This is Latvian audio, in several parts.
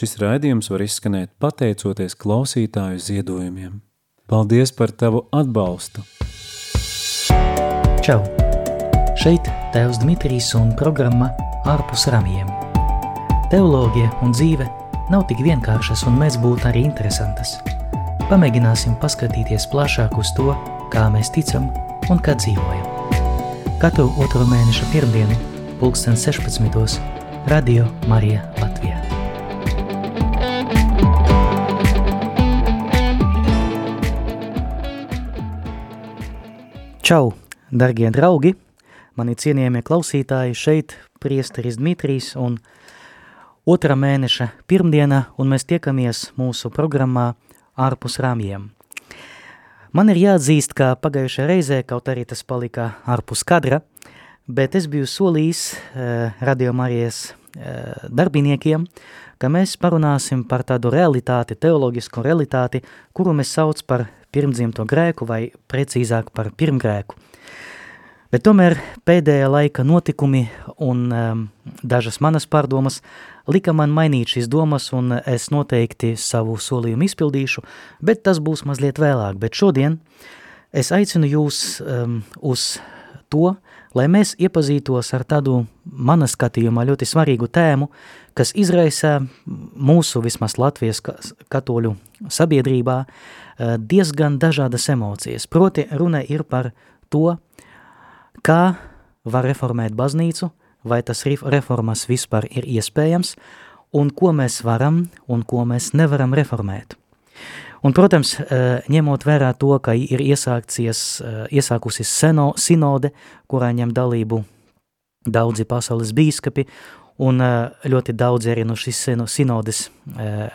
Šis raidījums var izskanēt pateicoties klausītāju ziedojumiem. Paldies par tavu atbalstu! Čau! Šeit Tēvs Dmitrijs un programma Ārpus ramjiem. Teoloģija un dzīve nav tik vienkāršas un mēs būtu arī interesantas. Pamēģināsim paskatīties plašāk uz to, kā mēs ticam un kā dzīvojam. Katru otro mēneša pirmdienu, pulksten 16. Radio Marija Latvijā. Čau, darbie draugi! Mani cienījamie klausītāji, šeit priesteris Dmitrijs un otrā mēneša pirmdiena, un mēs tiekamies mūsu programmā ārpus rāmjiem. Man ir jāatzīst, ka pagājušajā reizē, kaut arī tas palika ārpus kadra, bet es biju solījis uh, Radio Marijas uh, darbiniekiem, ka mēs parunāsim par tādu realitāti, teoloģisku realitāti, kuru mēs sauc par pirmdzimto grēku vai precīzāk par pirmgrēku. Bet tomēr pēdējā laika notikumi un um, dažas manas pārdomas lika man mainīt šīs domas un es noteikti savu solījumu izpildīšu, bet tas būs mazliet vēlāk. Bet šodien es aicinu jūs um, uz to, lai mēs iepazītos ar tādu mana skatījumā ļoti svarīgu tēmu, kas izraisa mūsu vismaz Latvijas katoļu sabiedrībā diezgan dažādas emocijas. Proti runa ir par to, Kā var reformēt baznīcu, vai tas reformas vispār ir iespējams, un ko mēs varam un ko mēs nevaram reformēt. Un, protams, eh, ņemot vērā to, ka ir eh, iesākusi seno, sinode, kurā ņem dalību daudzi pasaules bīskapi, un eh, ļoti daudz arī no šīs sinodes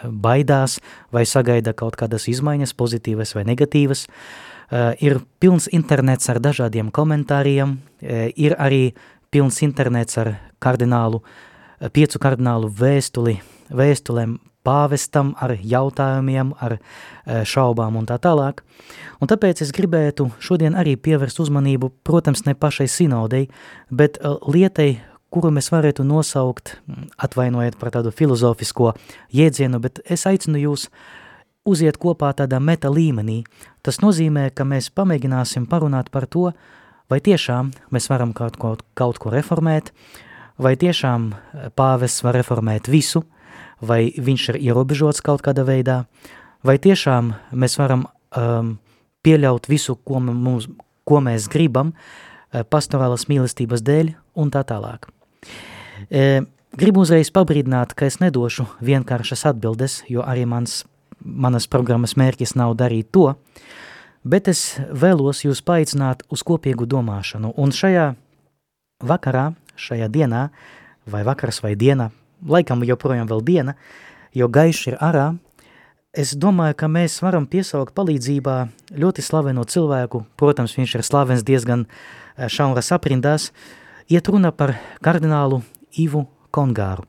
baidās vai sagaida kaut kādas izmaiņas, pozitīvas vai negatīvas, Uh, ir pilns internets ar dažādiem komentāriem, ir arī pilns internets ar kardinālu, piecu kardinālu vēstuli, vēstulēm pāvestam ar jautājumiem, ar šaubām un tā tālāk. Un tāpēc es gribētu šodien arī pievērst uzmanību, protams, ne pašai sinodei, bet lietai, kuru mēs varētu nosaukt, atvainojiet par tādu filozofisko jēdzienu, bet es aicinu jūs uziet kopā tādā meta līmenī. Tas nozīmē, ka mēs pamēģināsim parunāt par to, vai tiešām mēs varam kaut ko, kaut ko reformēt, vai tiešām eh, pāvests var reformēt visu, vai viņš ir ierobežots kaut kādā veidā, vai tiešām mēs varam um, pieļaut visu, ko, mums, ko mēs gribam, uh, pastorālas mīlestības dēļ un tā tālāk. Gribu uzreiz pabrīdināt, ka es nedošu vienkāršas atbildes, jo arī mans manas programmas mērķis nav darīt to, bet es vēlos jūs paaicināt uz kopīgu domāšanu. Un šajā vakarā, šajā dienā, vai vakars vai diena, laikam joprojām vēl diena, jo gaiši ir arā, es domāju, ka mēs varam piesaukt palīdzībā ļoti slaveno cilvēku, protams, viņš ir slavens diezgan eh, šauras aprindās, iet runa par kardinālu Ivu Kongāru.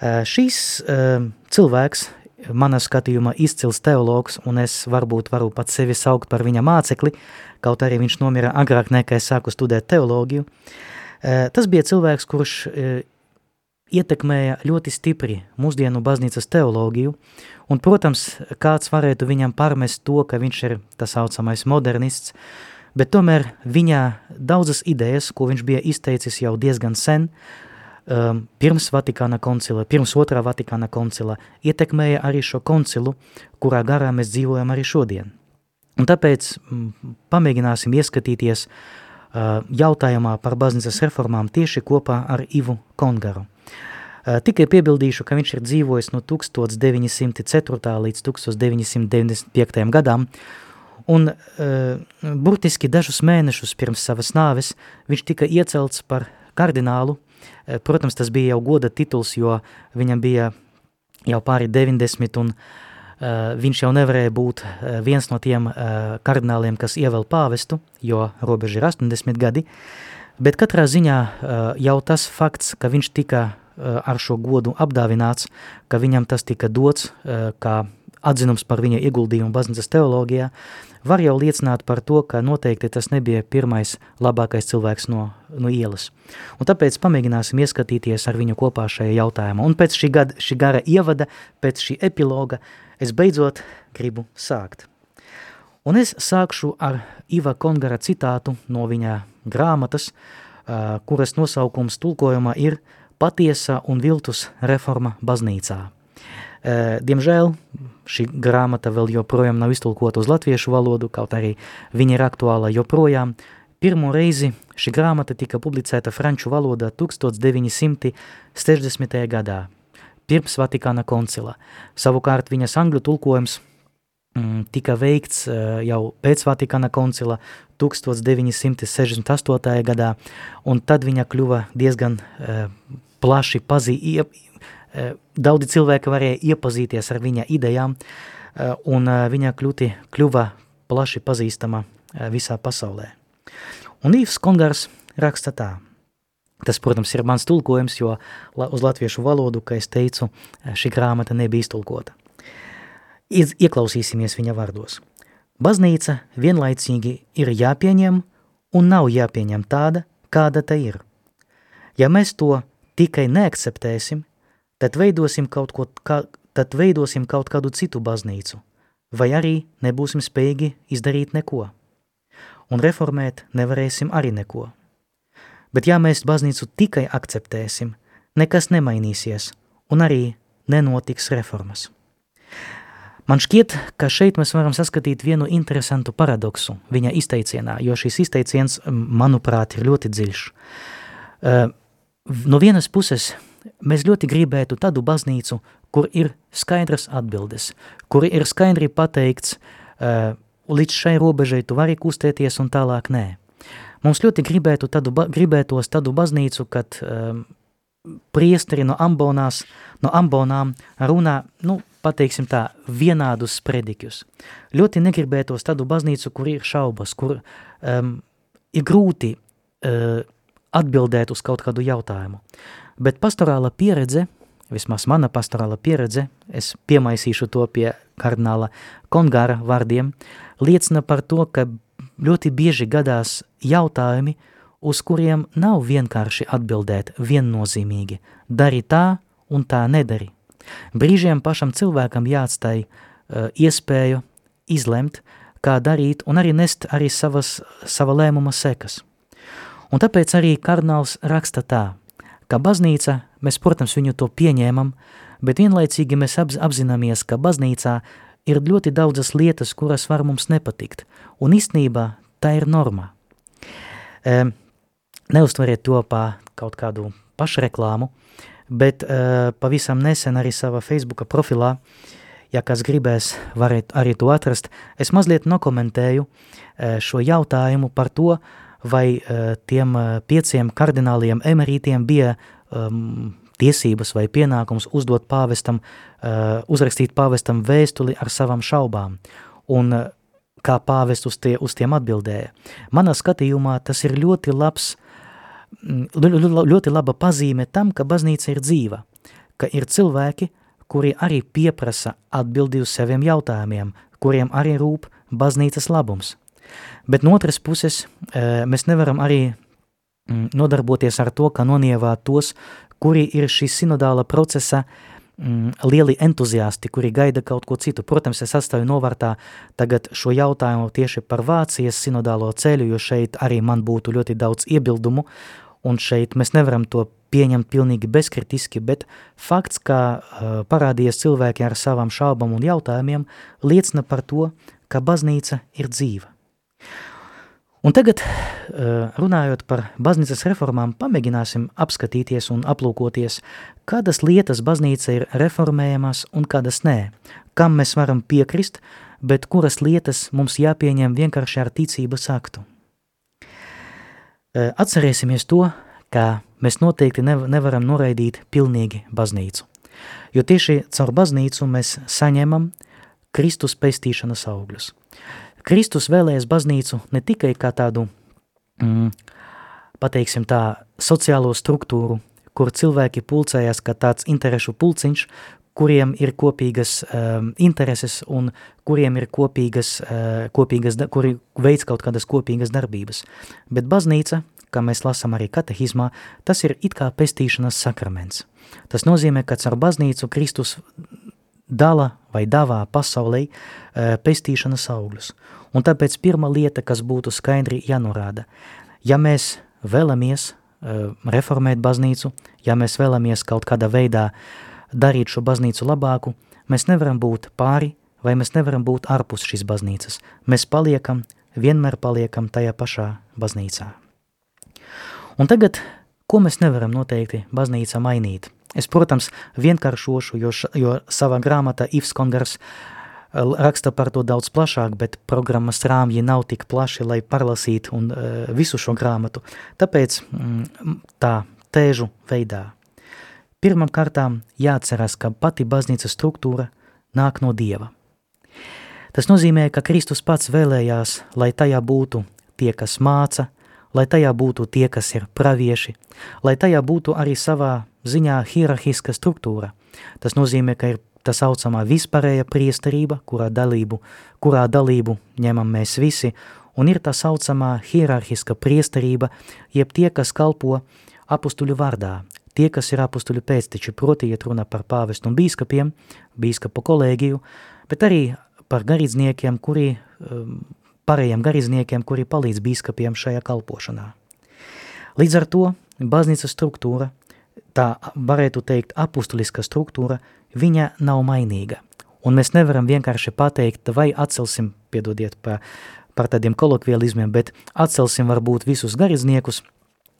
Uh, šīs uh, cilvēks manā skatījumā izcils teologs, un es varbūt varu pat sevi saukt par viņa mācekli, kaut arī viņš nomira agrāk nekā es sāku studēt teoloģiju. Eh, tas bija cilvēks, kurš eh, ietekmēja ļoti stipri mūsdienu baznīcas teoloģiju, un, protams, kāds varētu viņam pārmest to, ka viņš ir tas saucamais modernists, bet tomēr viņa daudzas idejas, ko viņš bija izteicis jau diezgan sen, um, pirms Vatikāna koncila, pirms otrā Vatikāna koncila, ietekmēja arī šo koncilu, kurā garā mēs dzīvojam arī šodien. Un tāpēc m, pamēģināsim ieskatīties uh, jautājumā par baznīcas reformām tieši kopā ar Ivu Kongaru. Uh, tikai piebildīšu, ka viņš ir dzīvojis no 1904. līdz 1995. gadam, un uh, burtiski dažus mēnešus pirms savas nāves viņš tika iecelts par kardinālu Eh, protams, tas bija jau goda tituls, jo viņam bija jau pāri 90 un uh, viņš jau nevarēja būt uh, viens no tiem uh, kardināliem, kas ievēl pāvestu, jo robeža ir 80 gadi, bet katrā ziņā jau tas fakts, ka viņš tika ar šo godu apdāvināts, ka viņam tas tika dots kā atzinums par viņa ieguldījumu baznīcas teoloģijā, var jau liecināt par to, ka noteikti tas nebija pirmais labākais cilvēks no, no ielas. Un tāpēc pamēģināsim ieskatīties ar viņu kopā šajā jautājumā. Un pēc šī, gada, šī gara ievada, pēc šī epiloga, es beidzot gribu sākt. Un es sākšu ar Iva Kongara citātu no viņa grāmatas, kuras nosaukums tulkojumā ir Patiesa un viltus reforma baznīcā. Diemžēl šī grāmata vēl joprojām nav iztulkota uz latviešu valodu, kaut arī viņa ir aktuāla joprojām. Pirmo reizi šī grāmata tika publicēta franču valodā 1960. gadā, pirms Vatikāna koncila. Savukārt viņas angļu tulkojums mm, tika veikts jau pēc Vatikāna koncila 1968. gadā, un tad viņa kļuva diezgan plaši Eh, daudzi cilvēki varēja iepazīties ar viņa idejām, eh, un eh, viņa kļūti, kļuva plaši pazīstama visā pasaulē. Un Īvs Kongars raksta tā. Tas, protams, ir mans tulkojums, jo uz latviešu valodu, kā es teicu, šī grāmata nebija iztulkota. Ieklausīsimies viņa vārdos. Baznīca vienlaicīgi ir jāpieņem un nav jāpieņem tāda, kāda tā ir. Ja mēs to tikai neakceptēsim, tad veidosim kaut, ko, kā, tad veidosim kaut kādu citu baznīcu, vai arī nebūsim spējīgi izdarīt neko. Un reformēt nevarēsim arī neko. Bet ja mēs baznīcu tikai akceptēsim, nekas nemainīsies, un arī nenotiks reformas. Man šķiet, ka šeit mēs varam saskatīt vienu interesantu paradoksu viņa izteicienā, jo šis izteiciens, manuprāt, ir ļoti dziļš. No vienas puses mēs ļoti gribētu tādu baznīcu, kur ir skaidras atbildes, kur ir skaidri pateikts, uh, līdz šai robežai tu vari kustēties un tālāk nē. Mums ļoti gribētu tādu, gribētos tādu baznīcu, kad um, priesteri no ambonās, no ambonām runā, nu, pateiksim tā, vienādus sprediķus. Ļoti negribētos tādu baznīcu, kur ir šaubas, kur um, ir grūti uh, atbildēt uz kaut kādu jautājumu. Bet pastorāla pieredze, vismaz mana pastorāla pieredze, es piemaisīšu to pie kardināla Kongāra vārdiem, liecina par to, ka ļoti bieži gadās jautājumi, uz kuriem nav vienkārši atbildēt viennozīmīgi. Dari tā un tā nedari. Brīžiem pašam cilvēkam jāatstāj uh, iespēju izlemt, kā darīt un arī nest arī savas, sava lēmuma sekas. Un tāpēc arī kardināls raksta tā – Kā baznīca, mēs, protams, viņu to pieņēmam, bet vienlaicīgi mēs apzināmies, ka baznīcā ir ļoti daudzas lietas, kuras var mums nepatikt, un īstenībā tā ir norma. E, neuztveriet to pa kaut kādu pašreklāmu, bet e, pavisam nesen arī savā Facebooka profilā, ja kas gribēs, varat arī to atrast, es mazliet nokomentēju e, šo jautājumu par to, vai uh, tiem uh, pieciem kardināliem emerītiem bija um, tiesības vai pienākums uzdot pāvestam, uh, uzrakstīt pāvestam vēstuli ar savām šaubām. Un kā pāvests uz, tie, uz tiem atbildēja. Manā skatījumā tas ir ļoti labs, mm, ļoti laba pazīme tam, ka baznīca ir dzīva, ka ir cilvēki, kuri arī pieprasa atbildi uz saviem jautājumiem, kuriem arī rūp baznīcas labums. Bet no otras puses, eh, mēs nevaram arī mm, nodarboties ar to, ka nonievāt tos, kuri ir šī sinodāla procesa mm, lieli entuziasti, kuri gaida kaut ko citu. Protams, es atstāju novārtā tagad šo jautājumu tieši par Vācijas sinodālo ceļu, jo šeit arī man būtu ļoti daudz iebildumu, un šeit mēs nevaram to pieņemt pilnīgi bezkritiski, bet fakts, ka uh, parādījies cilvēki ar savām šaubām un jautājumiem, liecina par to, ka baznīca ir dzīva. Un tagad, eh, runājot par baznīcas reformām, pamēģināsim apskatīties un aplūkoties, kādas lietas baznīca ir reformējamas un kādas nē, kam mēs varam piekrist, bet kuras lietas mums jāpieņem vienkārši ar ticības aktu. Eh, atcerēsimies to, ka mēs noteikti nevaram noraidīt pilnīgi baznīcu, jo tieši caur baznīcu mēs saņemam Kristus pestīšanas augļus. Kristus vēlējas baznīcu ne tikai kā tādu, mm, pateiksim tā, sociālo struktūru, kur cilvēki pulcējās kā tāds interešu pulciņš, kuriem ir kopīgas um, intereses un kuriem ir kopīgas, uh, kopīgas kuri veids kaut kādas kopīgas darbības. Bet baznīca, kā mēs lasām arī katehizmā, tas ir it kā pestīšanas sakraments. Tas nozīmē, ka ar baznīcu Kristus dala vai davā pasaulē uh, pestīšanas augļus. Un tāpēc pirmā lieta, kas būtu skaidri jānorāda, ja mēs vēlamies uh, reformēt baznīcu, ja mēs vēlamies kaut kādā veidā darīt šo baznīcu labāku, mēs nevaram būt pāri vai mēs nevaram būt ārpus šīs baznīcas. Mēs paliekam, vienmēr paliekam tajā pašā baznīcā. Un tagad, ko mēs nevaram noteikti baznīcā mainīt? Es, protams, vienkāršošu, jo, jo savā grāmatā Ivs Kongars eh, raksta par to daudz plašāk, bet programmas rāmji nav tik plaši, lai parlasītu un, uh, visu šo grāmatu. Tāpēc mm, tā tēžu veidā Pirmam kārtām jāatcerās, ka pati baznīcas struktūra nāk no Dieva. Tas nozīmē, ka Kristus pats vēlējās, lai tajā būtu tie, kas māca, lai tajā būtu tie, kas ir pravieši, lai tajā būtu arī savā ziņā hierarhiska struktūra. Tas nozīmē, ka ir tā saucamā vispārēja priesterība, kurā dalību, kurā dalību ņemam mēs visi, un ir tā saucamā hierarhiska priesterība, jeb tie, kas kalpo apustuļu vārdā, tie, kas ir apustuļu pēcteči, proti iet runa par pāvestu un bīskapiem, bīskapu kolēģiju, bet arī par garīdzniekiem, kuri, um, pārējiem garīdzniekiem, kuri palīdz bīskapiem šajā kalpošanā. Līdz ar to baznīcas struktūra, tā varētu teikt apustuliska struktūra, viņa nav mainīga. Un mēs nevaram vienkārši pateikt, vai atcelsim, piedodiet par, par tādiem kolokvializmiem, bet atcelsim varbūt visus garīdzniekus,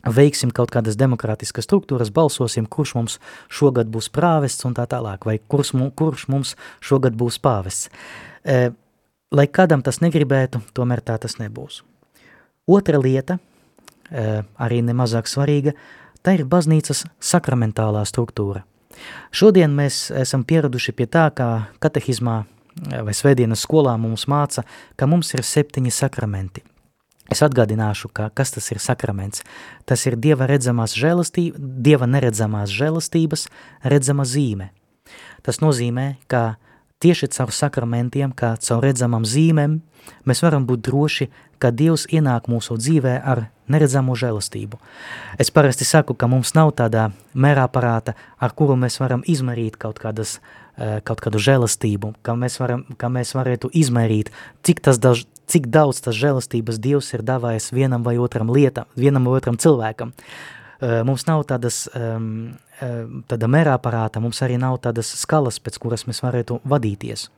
veiksim kaut kādas demokrātiskas struktūras, balsosim, kurš mums šogad būs prāvests un tā tālāk, vai kurš, kurš mums šogad būs pāvests. E, lai kādam tas negribētu, tomēr tā tas nebūs. Otra lieta, e, arī nemazāk svarīga, tā ir baznīcas sakramentālā struktūra. Šodien mēs esam pieraduši pie tā, kā katehizmā vai svētdienas skolā mums māca, ka mums ir septiņi sakramenti – Es atgādināšu, ka, kas tas ir sakraments. Tas ir Dieva redzamās Dieva neredzamās žēlastības redzama zīme. Tas nozīmē, ka tieši caur sakramentiem, kā caur redzamām zīmēm, mēs varam būt droši, ka Dievs ienāk mūsu dzīvē ar neredzamo žēlastību. Es parasti saku, ka mums nav tādā mērā parāta, ar kuru mēs varam izmērīt kaut kādas eh, kaut kādu žēlastību, ka mēs, varam, ka mēs varētu izmērīt, cik tas daž, cik daudz tas žēlastības Dievs ir davājis vienam vai otram lietam, vienam vai otram cilvēkam. Mums nav tādas, tāda mērā parāta, mums arī nav tādas skalas, pēc kuras mēs varētu vadīties.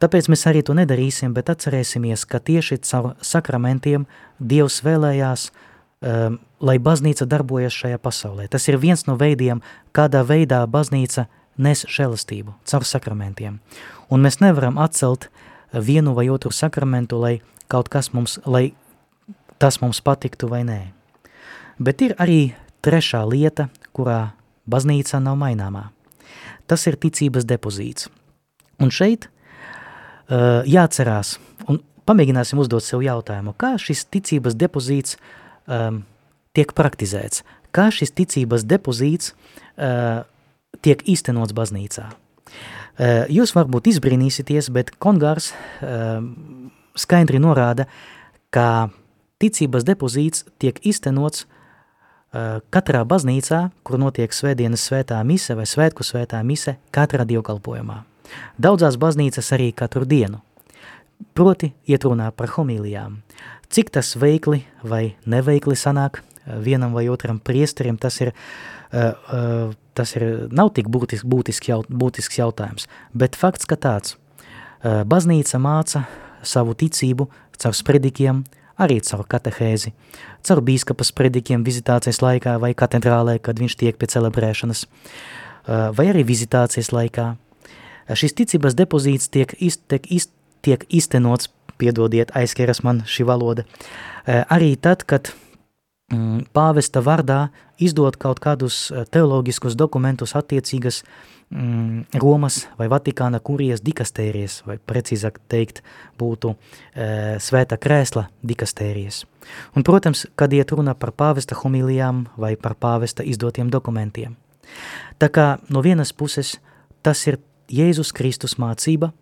Tāpēc mēs arī to nedarīsim, bet atcerēsimies, ka tieši caur sakramentiem Dievs vēlējās, um, lai baznīca darbojas šajā pasaulē. Tas ir viens no veidiem, kādā veidā baznīca nes žēlastību, caur sakramentiem. Un mēs nevaram atcelt vienu vai otru sakramentu, lai kaut kas mums, lai tas mums patiktu vai nē. Bet ir arī trešā lieta, kurā baznīca nav maināmā. Tas ir ticības depozīts. Un šeit uh, jāatcerās, un pamēģināsim uzdot sev jautājumu, kā šis ticības depozīts um, tiek praktizēts, kā šis ticības depozīts uh, tiek īstenots baznīcā. Eh, jūs varbūt izbrīnīsieties, bet Kongārs eh, skaidri norāda, ka ticības depozīts tiek iztenots eh, katrā baznīcā, kur notiek svētdienas svētā mise vai svētku svētā mise, katrā dievkalpojumā. Daudzās baznīcas arī katru dienu. Proti iet runā par homīlijām. Cik tas veikli vai neveikli sanāk vienam vai otram priesterim, tas ir uh, tas ir, nav tik būtisk, būtisks, jaut, būtisks jautājums, bet fakts, ka tāds baznīca māca savu ticību caur spredikiem, arī caur katehēzi, caur bīskapa spredikiem vizitācijas laikā vai katedrālē, kad viņš tiek pie celebrēšanas, vai arī vizitācijas laikā. Šis ticības depozīts tiek, iz, tiek, iz, tiek iztenots, piedodiet, aizskeras man šī valoda, arī tad, kad Mm, pāvesta vārdā izdot kaut kādus teoloģiskus dokumentus attiecīgas mm, Romas vai Vatikāna kurijas dikastērijas, vai precīzāk teikt, būtu e, svēta krēsla dikastērijas. Un, protams, kad iet runa par pāvesta homilijām vai par pāvesta izdotiem dokumentiem. Tā kā no vienas puses tas ir Jēzus Kristus mācība,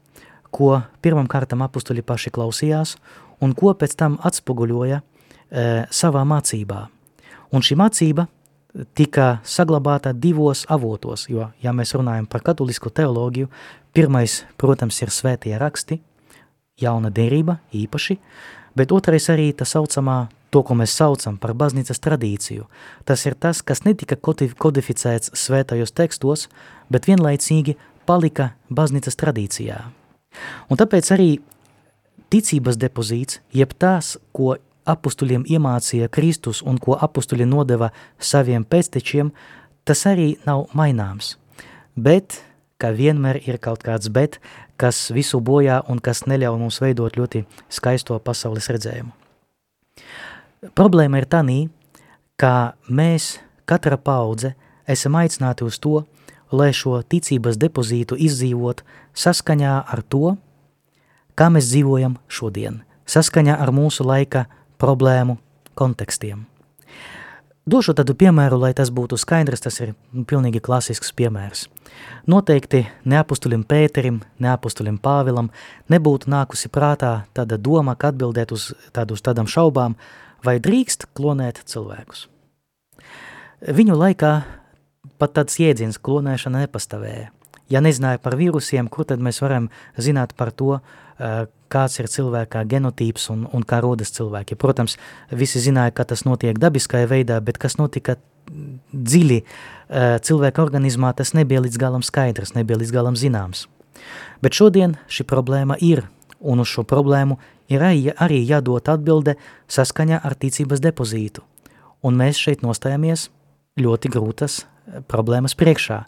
ko pirmam kārtam apustuļi paši klausījās un ko pēc tam atspoguļoja e, savā mācībā. Un šī mācība tika saglabāta divos avotos, jo, ja mēs runājam par katolisku teoloģiju, pirmais, protams, ir svētie raksti, jauna derība īpaši, bet otrais arī tā saucamā, to, ko mēs saucam par baznīcas tradīciju. Tas ir tas, kas netika kodificēts svētajos tekstos, bet vienlaicīgi palika baznīcas tradīcijā. Un tāpēc arī ticības depozīts, jeb tās, ko apustuļiem iemācīja Kristus un ko apustuļi nodeva saviem pēctečiem, tas arī nav maināms. Bet, kā vienmēr ir kaut kāds bet, kas visu bojā un kas neļauj mums veidot ļoti skaisto pasaules redzējumu. Problēma ir tanī, ka mēs, katra paudze, esam aicināti uz to, lai šo ticības depozītu izdzīvot saskaņā ar to, kā mēs dzīvojam šodien, saskaņā ar mūsu laika problēmu kontekstiem. Došu tādu piemēru, lai tas būtu skaidrs, tas ir pilnīgi klasisks piemērs. Noteikti neapustulim Pēterim, neapustulim Pāvilam nebūtu nākusi prātā tāda doma, ka atbildēt uz, tādu, uz tādām šaubām, vai drīkst klonēt cilvēkus. Viņu laikā pat tāds jēdziens klonēšana nepastāvēja. Ja nezināja par vīrusiem, kur tad mēs varam zināt par to, eh, kāds ir cilvēkā genotīps un, un kā rodas cilvēki. Protams, visi zināja, ka tas notiek dabiskajā veidā, bet kas notika dziļi eh, cilvēka organismā, tas nebija līdz galam skaidrs, nebija līdz galam zināms. Bet šodien šī problēma ir, un uz šo problēmu ir arī, jādod atbilde saskaņā ar ticības depozītu. Un mēs šeit nostājamies ļoti grūtas problēmas priekšā,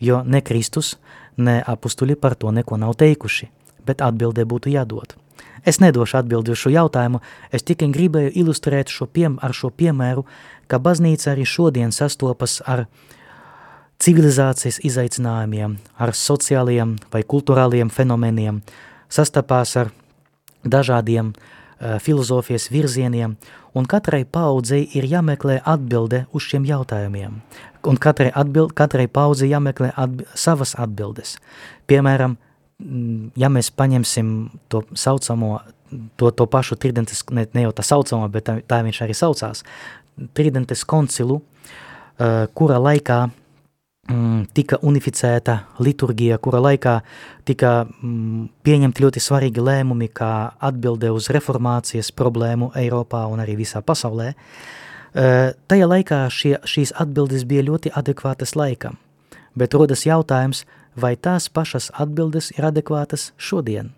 jo ne Kristus, ne apustuļi par to neko nav teikuši, bet atbildē būtu jādod. Es nedošu atbildi uz šo jautājumu, es tikai gribēju ilustrēt šo piem, ar šo piemēru, ka baznīca arī šodien sastopas ar civilizācijas izaicinājumiem, ar sociāliem vai kulturāliem fenomeniem, sastapās ar dažādiem uh, filozofijas virzieniem, un katrai paudzei ir jāmeklē atbilde uz šiem jautājumiem un katrai, atbild, katrai paudzei jāmeklē atbi savas atbildes. Piemēram, ja mēs paņemsim to saucamo, to, to pašu tridentes, ne, ne jau tā saucamo, bet tā, tā viņš arī saucās, tridentes koncilu, uh, kura laikā mm, tika unificēta liturgija, kura laikā tika mm, pieņemti ļoti svarīgi lēmumi, kā atbilde uz reformācijas problēmu Eiropā un arī visā pasaulē, uh, Tajā laikā šie, šīs atbildes bija ļoti adekvātas laikam, bet rodas jautājums, vai tās pašas atbildes ir adekvātas šodien.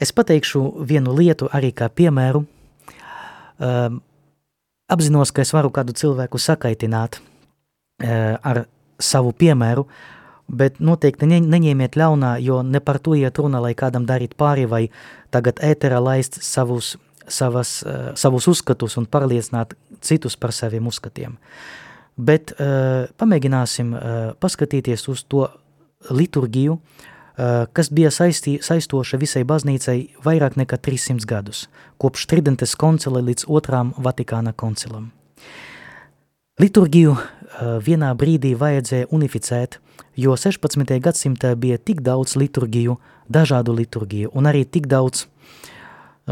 Es pateikšu vienu lietu arī kā piemēru. Um, apzinos, ka es varu kādu cilvēku sakaitināt uh, ar savu piemēru, bet noteikti ne, neņēmiet ļaunā, jo ne par to iet runa, lai kādam darīt pāri vai tagad ēterā laist savus savas, uh, savus uzskatus un pārliecināt citus par saviem uzskatiem. Bet uh, pamēģināsim uh, paskatīties uz to liturgiju, uh, kas bija saistī, saistoša visai baznīcai vairāk nekā 300 gadus, kopš Tridentes koncila līdz otrām Vatikāna koncilam. Liturgiju uh, vienā brīdī vajadzēja unificēt, jo 16. gadsimtā bija tik daudz liturgiju, dažādu liturgiju un arī tik daudz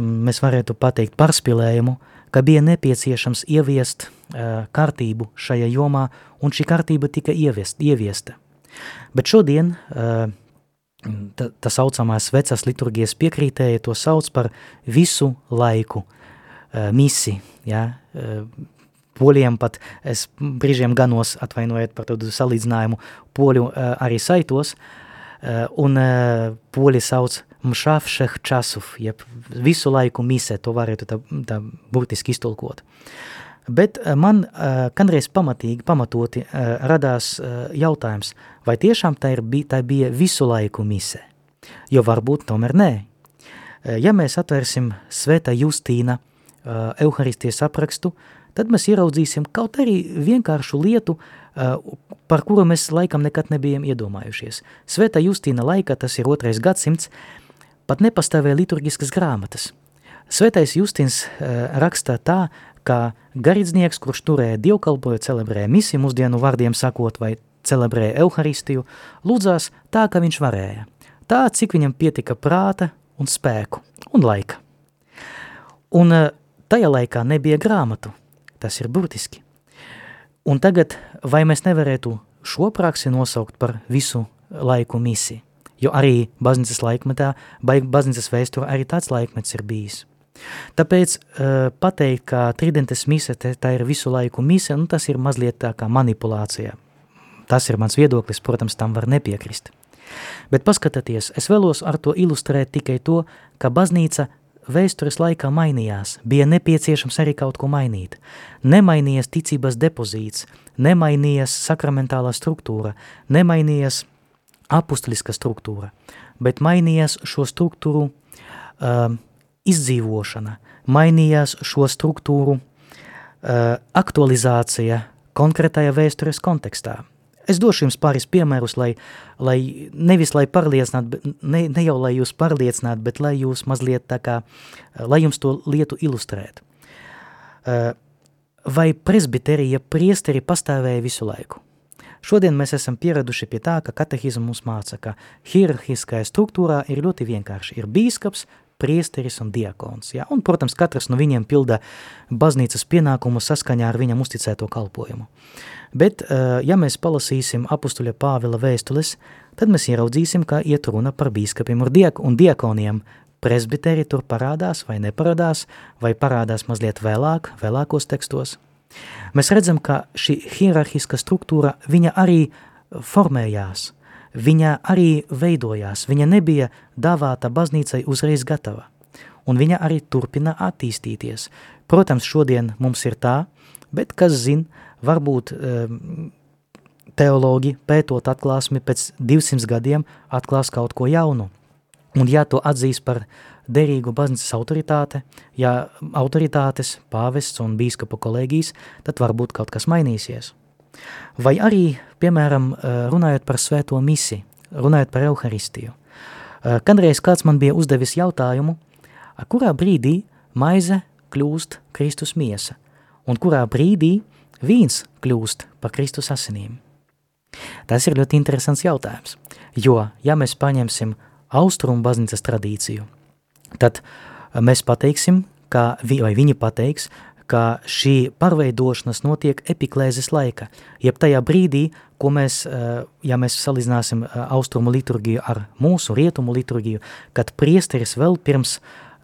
mēs varētu pateikt parspilējumu, ka bija nepieciešams ieviest uh, kārtību šajā jomā, un šī kārtība tika ieviest, ieviesta. Bet šodien tā, tā saucamās vecās liturgijas piekrītēja to sauc par visu laiku uh, misi, ja, uh, poļiem pat, es brīžiem ganos atvainojiet par tādu salīdzinājumu, poļu arī saitos, un poļi sauc mšavšeh časuf, jeb visu laiku mise, to varētu tā, tā burtiski iztulkot. Bet eh, man kādreiz pamatīgi, pamatoti radās jautājums, vai tiešām tā, ir, tā bija visu laiku mise? Jo varbūt tomēr nē. Uh, ja mēs atvērsim Svētā Justīna uh, Euharistijas aprakstu, tad mēs ieraudzīsim kaut arī vienkāršu lietu, uh, par kuru mēs laikam nekad nebijām iedomājušies. Svētā Justīna laika, tas ir otrais gadsimts, pat nepastāvēja liturgiskas grāmatas. Svētais Justins uh, rakstā tā, ka garīdznieks, kurš turēja dievkalpoju, celebrēja misiju mūsdienu vārdiem sakot, vai celebrēja Euharistiju, lūdzās tā, ka viņš varēja. Tā, cik viņam pietika prāta un spēku un laika. Un uh, tajā laikā nebija grāmatu. Tas ir burtiski. Un tagad, vai mēs nevarētu šo praksi nosaukt par visu laiku misiju? Jo arī baznīcas laikmetā, baznīcas vēsturē arī tāds laikmets ir bijis. Tāpēc uh, pateikt, ka tridentes mise tā ir visu laiku mise, nu tas ir mazliet tā kā manipulācija. Tas ir mans viedoklis, protams, tam var nepiekrist. Bet paskatieties, es vēlos ar to ilustrēt tikai to, ka baznīca vēstures laikā mainījās, bija nepieciešams arī kaut ko mainīt. Nemainījies ticības depozīts, nemainījies sakramentālā struktūra, nemainījies apustuliska struktūra, bet mainījās šo struktūru uh, izdzīvošana, mainījās šo struktūru uh, aktualizācija konkrētajā vēstures kontekstā. Es došu jums pāris piemērus, lai, lai nevis lai pārliecinātu, ne, ne jau lai jūs pārliecinātu, bet lai jūs mazliet tā kā, lai jums to lietu ilustrēt. Uh, vai presbiterija priesteri pastāvēja visu laiku? Šodien mēs esam pieraduši pie tā, ka katehizmu mums māca, ka hierarhiskajā struktūrā ir ļoti vienkārši. Ir bīskaps, priesteris un diakons. Ja? Un, protams, katrs no viņiem pilda baznīcas pienākumu saskaņā ar viņam uzticēto kalpojumu. Bet, eh, ja mēs palasīsim apustuļa Pāvila vēstules, tad mēs ieraudzīsim, ka iet runa par bīskapiem un diakoniem. Presbiteri tur parādās vai neparādās, vai parādās mazliet vēlāk, vēlākos tekstos. Mēs redzam, ka šī hierarhiska struktūra, viņa arī formējās – viņa arī veidojās, viņa nebija dāvāta baznīcai uzreiz gatava, un viņa arī turpina attīstīties. Protams, šodien mums ir tā, bet kas zin, varbūt um, teologi pētot atklāsmi pēc 200 gadiem atklās kaut ko jaunu. Un ja to atzīs par derīgu baznīcas autoritāte, ja autoritātes, pāvests un bīskapa kolēģijas, tad varbūt kaut kas mainīsies. Vai arī, piemēram, eh, runājot par svēto misi, runājot par Euharistiju. Eh, kādreiz kāds man bija uzdevis jautājumu, kurā brīdī maize kļūst Kristus miesa, un kurā brīdī vīns kļūst par Kristus asinīm. Tas ir ļoti interesants jautājums, jo, ja mēs paņemsim austrumu baznīcas tradīciju, tad mēs pateiksim, ka, vai viņi pateiks, ka šī pārveidošanās notiek epiklēzes laika, jeb tajā brīdī, ko mēs, eh, ja mēs salīdzināsim eh, austrumu liturgiju ar mūsu rietumu liturgiju, kad priesteris vēl pirms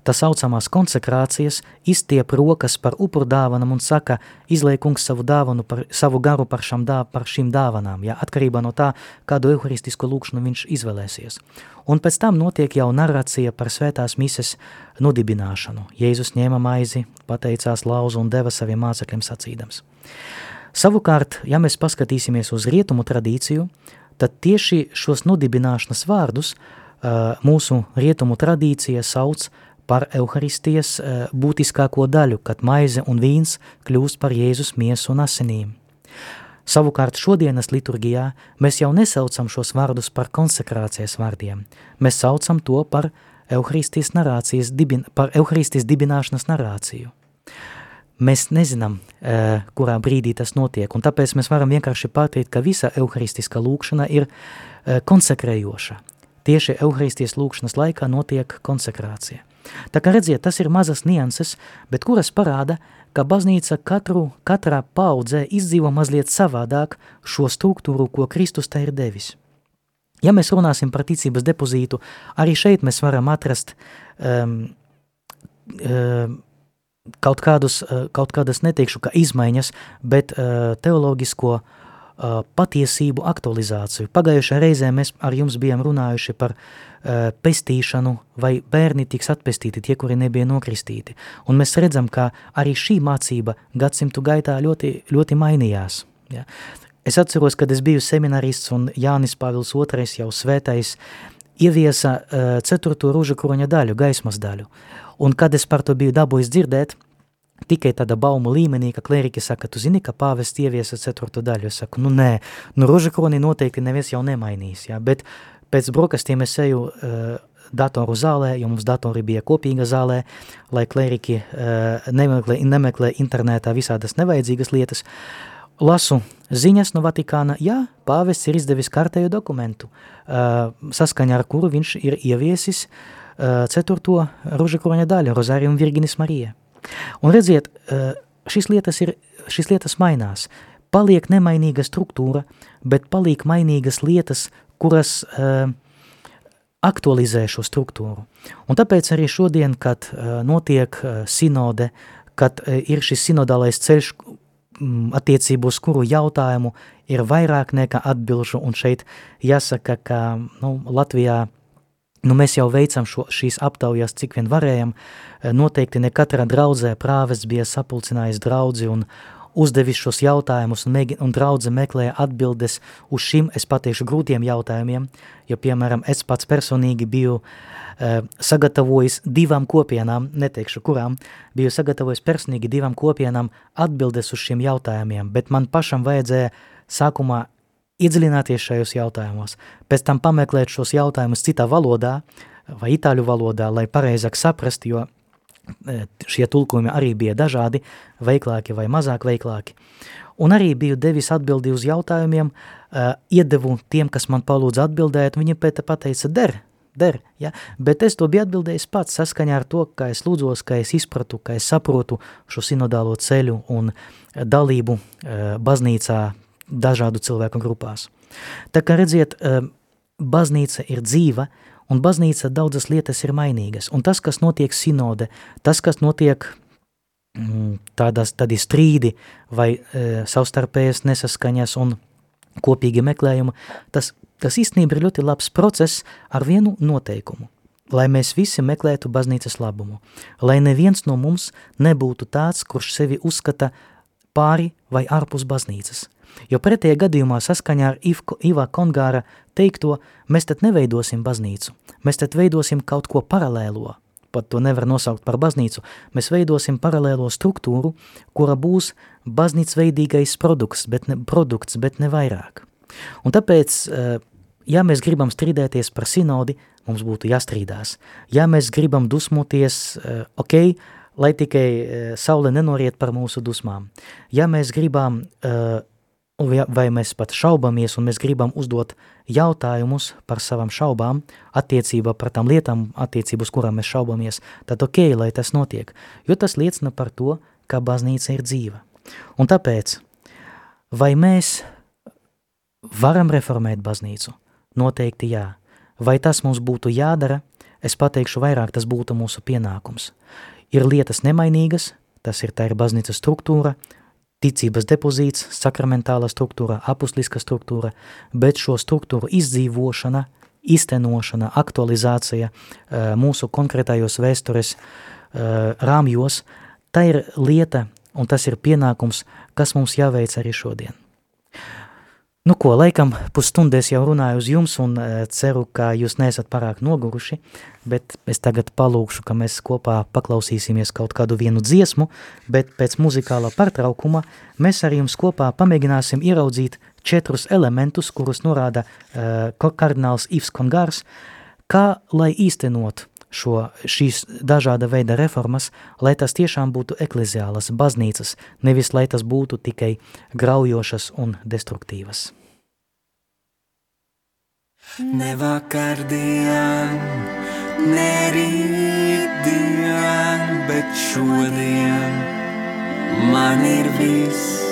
tā saucamās konsekrācijas iztiep rokas par upurdāvanam un saka, izliekungs savu dāvanu, par, savu garu par, šam dā, par šīm dāvanām, ja, atkarībā no tā, kādu euharistisku lūkšanu viņš izvēlēsies. Un pēc tam notiek jau narācija par svētās mises nudibināšanu. Jēzus ņēma maizi, pateicās lauzu un deva saviem mācekļiem sacīdams. Savukārt, ja mēs paskatīsimies uz rietumu tradīciju, tad tieši šos nudibināšanas vārdus mūsu rietumu tradīcija sauc par Euharistijas uh, būtiskāko daļu, kad maize un vīns kļūst par Jēzus miesu un asinīm. Savukārt šodienas liturgijā mēs jau nesaucam šos vārdus par konsekrācijas vārdiem. Mēs saucam to par Euharistijas, dibin, par Euharistijas dibināšanas narāciju. Mēs nezinām, uh, kurā brīdī tas notiek, un tāpēc mēs varam vienkārši pateikt, ka visa euharistiskā lūkšana ir uh, konsekrējoša. Tieši euharistijas lūkšanas laikā notiek konsekrācija. Tā kā redziet, tas ir mazas nianses, bet kuras parāda, ka baznīca katru, katrā paudzē izdzīvo mazliet savādāk šo struktūru, ko Kristus tā ir devis. Ja mēs runāsim par ticības depozītu, arī šeit mēs varam atrast um, um, kaut, kādus, uh, kaut kādas, neteikšu, ka izmaiņas, bet uh, teoloģisko uh, patiesību aktualizāciju. Pagājušajā reizē mēs ar jums bijām runājuši par uh, pestīšanu, vai bērni tiks atpestīti, tie, kuri nebija nokristīti. Un mēs redzam, ka arī šī mācība gadsimtu gaitā ļoti, ļoti mainījās. Ja. Es atceros, kad es biju seminarists un Jānis Pāvils II jau svētais ieviesa uh, ceturto rūža kroņa daļu, gaismas daļu. Un kad es par to biju dabūjis dzirdēt, tikai tāda baumu līmenī, ka klēriki saka, tu zini, ka pāvests ieviesa ceturto daļu. Es saku, nu nē, nu ružakroni noteikti neviens jau nemainīs, jā, bet pēc brokastiem es eju uh, datoru zālē, jo mums datori bija kopīga zālē, lai klēriki uh, nemeklē, nemeklē internetā visādas nevajadzīgas lietas, lasu ziņas no Vatikāna, jā, pāvests ir izdevis kārtējo dokumentu, uh, saskaņā ar kuru viņš ir ieviesis ceturto ružakuroņa daļu, Rozārium Virginis Marija. Un redziet, šīs lietas, ir, šīs lietas mainās. Paliek nemainīga struktūra, bet paliek mainīgas lietas, kuras uh, aktualizē šo struktūru. Un tāpēc arī šodien, kad uh, notiek uh, sinode, kad uh, ir šis sinodālais ceļš, Mm, attiecību uz kuru jautājumu ir vairāk nekā atbilžu, un šeit jāsaka, ka nu, Latvijā nu, mēs jau veicam šo, šīs aptaujas, cik vien varējam, noteikti ne katrā draudzē prāves bija sapulcinājis draudzi un uzdevis šos jautājumus, un, mēģin, un draudze meklēja atbildes uz šim, es pateikšu, grūtiem jautājumiem, jo, piemēram, es pats personīgi biju uh, sagatavojis divām kopienām, neteikšu kurām, biju sagatavojis personīgi divām kopienām atbildes uz šiem jautājumiem, bet man pašam vajadzēja sākumā iedziļināties šajos jautājumos, pēc tam pameklēt šos jautājumus citā valodā vai itāļu valodā, lai pareizāk saprast, jo šie tulkojumi arī bija dažādi, veiklāki vai mazāk veiklāki. Un arī biju devis atbildi uz jautājumiem, uh, iedevu tiem, kas man palūdza atbildēt, viņi pēc pateica, der, der, ja? bet es to biju atbildējis pats saskaņā ar to, ka es lūdzos, ka es izpratu, ka es saprotu šo sinodālo ceļu un dalību uh, baznīcā dažādu cilvēku grupās. Tā kā redziet, uh, baznīca ir dzīva, un baznīca daudzas lietas ir mainīgas, un tas, kas notiek sinode, tas, kas notiek mm, tādas, tādi strīdi vai e, savstarpējas nesaskaņas un kopīgi meklējumi, tas Tas īstenībā ir ļoti labs process ar vienu noteikumu, lai mēs visi meklētu baznīcas labumu, lai neviens no mums nebūtu tāds, kurš sevi uzskata pāri vai ārpus baznīcas. Jo pretējā gadījumā saskaņā ar Ivko, Ivā Kongāra teikto, mēs tad neveidosim baznīcu, mēs tad veidosim kaut ko paralēlo, pat to nevar nosaukt par baznīcu, mēs veidosim paralēlo struktūru, kura būs baznīcveidīgais produkts, bet ne, produkts, bet ne vairāk. Un tāpēc, eh, ja mēs gribam strīdēties par sinodi, mums būtu jāstrīdās. Ja mēs gribam dusmoties, eh, ok, lai tikai eh, saule nenoriet par mūsu dusmām. Ja mēs gribam, vai mēs pat šaubamies un mēs gribam uzdot jautājumus par savām šaubām, attiecībā par tām lietām, attiecību uz kurām mēs šaubamies, tad ok, lai tas notiek, jo tas liecina par to, ka baznīca ir dzīva. Un tāpēc, vai mēs Varam reformēt baznīcu? Noteikti jā. Vai tas mums būtu jādara? Es pateikšu vairāk, tas būtu mūsu pienākums. Ir lietas nemainīgas, tas ir tā ir baznīcas struktūra, ticības depozīts, sakramentāla struktūra, apustliska struktūra, bet šo struktūru izdzīvošana, iztenošana, aktualizācija eh, mūsu konkrētajos vēstures eh, rāmjos, tā ir lieta un tas ir pienākums, kas mums jāveic arī šodien. Nu ko, laikam pusstundēs jau runāju uz jums un e, ceru, ka jūs neesat pārāk noguruši, bet es tagad palūkšu, ka mēs kopā paklausīsimies kaut kādu vienu dziesmu, bet pēc muzikālā pārtraukuma mēs ar jums kopā pamēģināsim ieraudzīt četrus elementus, kurus norāda uh, kardināls Ivs Kongārs, kā lai īstenot šo, šīs dažāda veida reformas, lai tas tiešām būtu ekleziālas baznīcas, nevis lai tas būtu tikai graujošas un destruktīvas. Ne vakardien, ne rītdien, bet šodien man ir viss,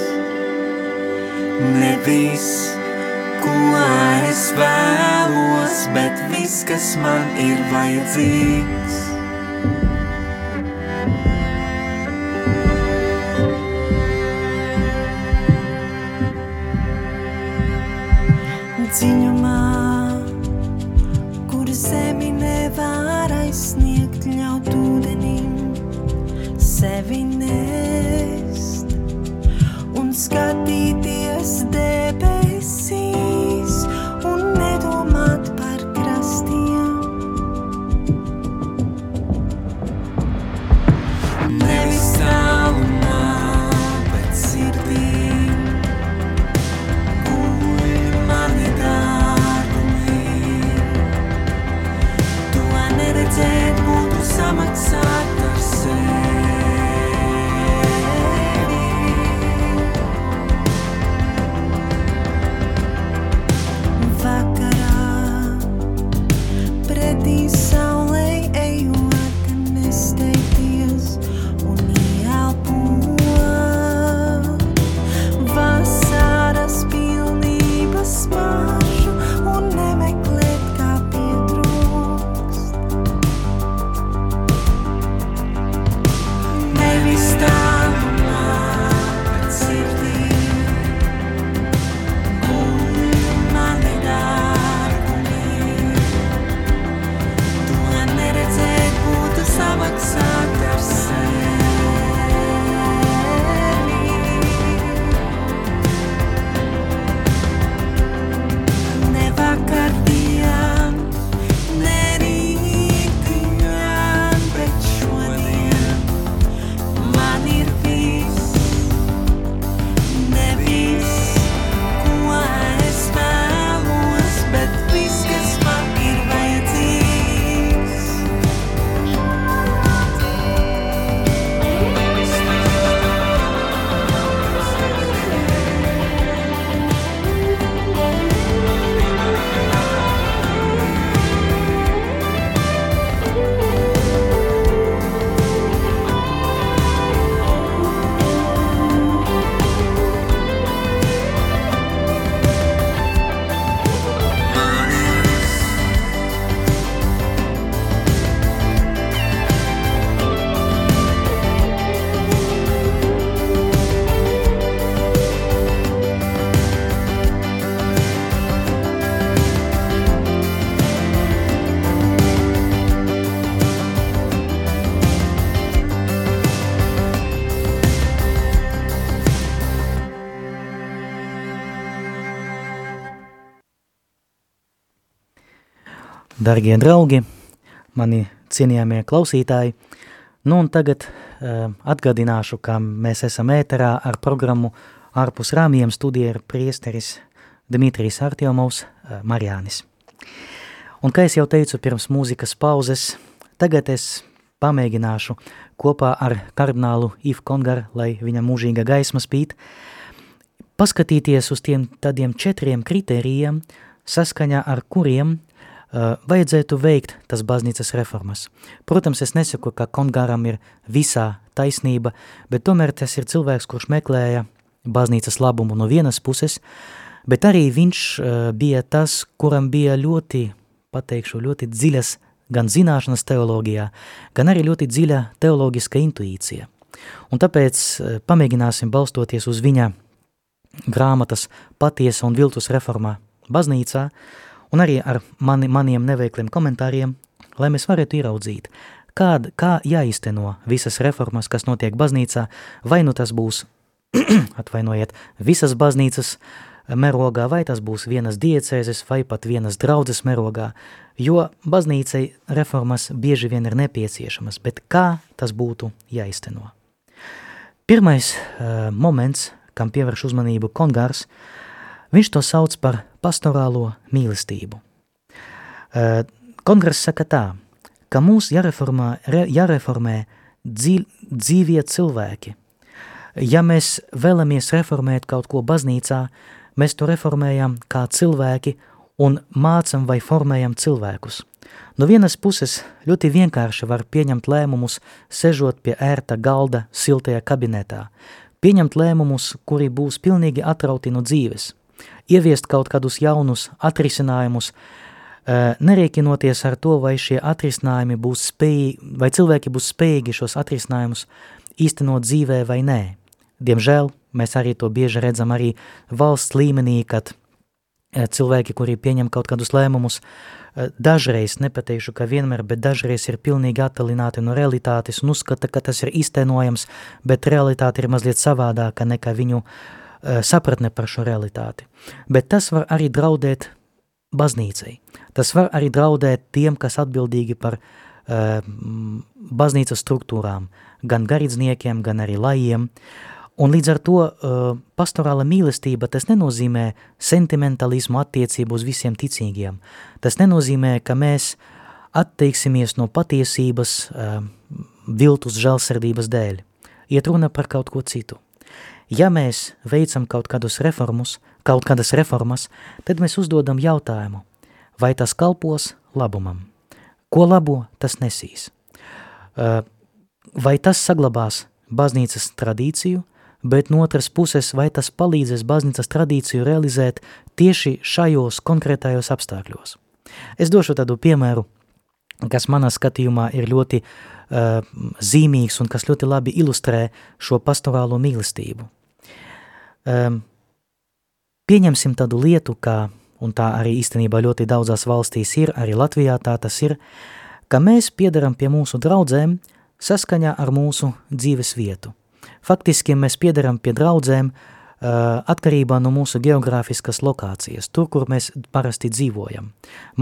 ne viss, ko es vēlos, bet viss, kas man ir vajadzīgs. Dziļumā zemi nevar aizsniegt, ļaut ūdenim sevi nest un skatīties Dargie draugi, mani cienījamie klausītāji, nu un tagad uh, atgādināšu, ka mēs esam ēterā ar programmu ārpus rāmjiem studija ir priesteris Dimitrijs Artjomovs uh, Marjānis. Un kā es jau teicu pirms mūzikas pauzes, tagad es pamēģināšu kopā ar kardinālu Ivu Kongaru, lai viņa mūžīga gaisma spīt, paskatīties uz tiem tādiem četriem kritērijiem, saskaņā ar kuriem vajadzētu veikt tas baznīcas reformas. Protams, es nesaku, ka Kongāram ir visā taisnība, bet tomēr tas ir cilvēks, kurš meklēja baznīcas labumu no vienas puses, bet arī viņš uh, bija tas, kuram bija ļoti, pateikšu, ļoti dziļas gan zināšanas teoloģijā, gan arī ļoti dziļa teoloģiska intuīcija. Un tāpēc uh, pamēģināsim balstoties uz viņa grāmatas patiesa un viltus reformā baznīcā, uh, un arī ar mani, maniem neveikliem komentāriem, lai mēs varētu ieraudzīt, kād, kā jāizteno visas reformas, kas notiek baznīcā, vai nu tas būs, atvainojiet, visas baznīcas merogā, vai tas būs vienas diecēzes, vai pat vienas draudzes merogā, jo baznīcai reformas bieži vien ir nepieciešamas, bet kā tas būtu jāizteno? Pirmais uh, moments, kam pievērš uzmanību Kongārs, viņš to sauc par pastorālo mīlestību. Kongress saka tā, ka mūs jāreformē, jāreformē dzīvie cilvēki. Ja mēs vēlamies reformēt kaut ko baznīcā, mēs to reformējam kā cilvēki un mācam vai formējam cilvēkus. No vienas puses ļoti vienkārši var pieņemt lēmumus, sežot pie ērta galda siltajā kabinetā, pieņemt lēmumus, kuri būs pilnīgi atrauti no dzīves – ieviest kaut kādus jaunus atrisinājumus, eh, nerēķinoties ar to, vai šie atrisinājumi būs spējīgi, vai cilvēki būs spējīgi šos atrisinājumus īstenot dzīvē vai nē. Diemžēl mēs arī to bieži redzam arī valsts līmenī, kad eh, cilvēki, kuri pieņem kaut kādus lēmumus, eh, dažreiz, nepateikšu, ka vienmēr, bet dažreiz ir pilnīgi attalināti no realitātes un uzskata, ka tas ir iztenojams, bet realitāte ir mazliet savādāka nekā viņu uh, sapratne par šo realitāti. Bet tas var arī draudēt baznīcai. Tas var arī draudēt tiem, kas atbildīgi par uh, baznīcas struktūrām, gan garīdzniekiem, gan arī lajiem. Un līdz ar to uh, pastorāla mīlestība tas nenozīmē sentimentalismu attiecību uz visiem ticīgiem. Tas nenozīmē, ka mēs atteiksimies no patiesības uh, viltus žēlsirdības dēļ. Iet runa par kaut ko citu. Ja mēs veicam kaut kādus reformus, kaut kādas reformas, tad mēs uzdodam jautājumu, vai tas kalpos labumam, Ko labo tas nesīs? Vai tas saglabās baznīcas tradīciju, bet no otras puses, vai tas palīdzēs baznīcas tradīciju realizēt tieši šajos konkrētajos apstākļos? Es došu tādu piemēru, kas manā skatījumā ir ļoti uh, zīmīgs un kas ļoti labi ilustrē šo pastorālo mīlestību. Um, pieņemsim tādu lietu, kā, un tā arī īstenībā ļoti daudzās valstīs ir, arī Latvijā tā tas ir, ka mēs piedaram pie mūsu draudzēm saskaņā ar mūsu dzīves vietu. Faktiski mēs piedaram pie draudzēm uh, atkarībā no mūsu geogrāfiskas lokācijas, tur, kur mēs parasti dzīvojam.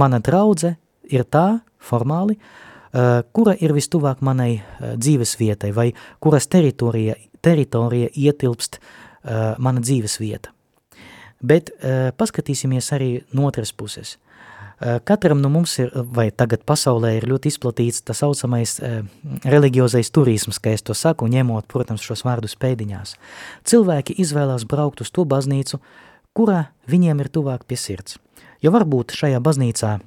Mana draudze ir tā, formāli, uh, kura ir vistuvāk manai uh, dzīves vietai, vai kuras teritorija, teritorija ietilpst uh, mana dzīves vieta. Bet uh, paskatīsimies arī no otras puses. Uh, katram no mums ir, vai tagad pasaulē ir ļoti izplatīts tas saucamais uh, religiozais turisms, kā es to saku, ņemot, protams, šos vārdus pēdiņās. Cilvēki izvēlās braukt uz to baznīcu, kurā viņiem ir tuvāk pie sirds. Jo varbūt šajā baznīcā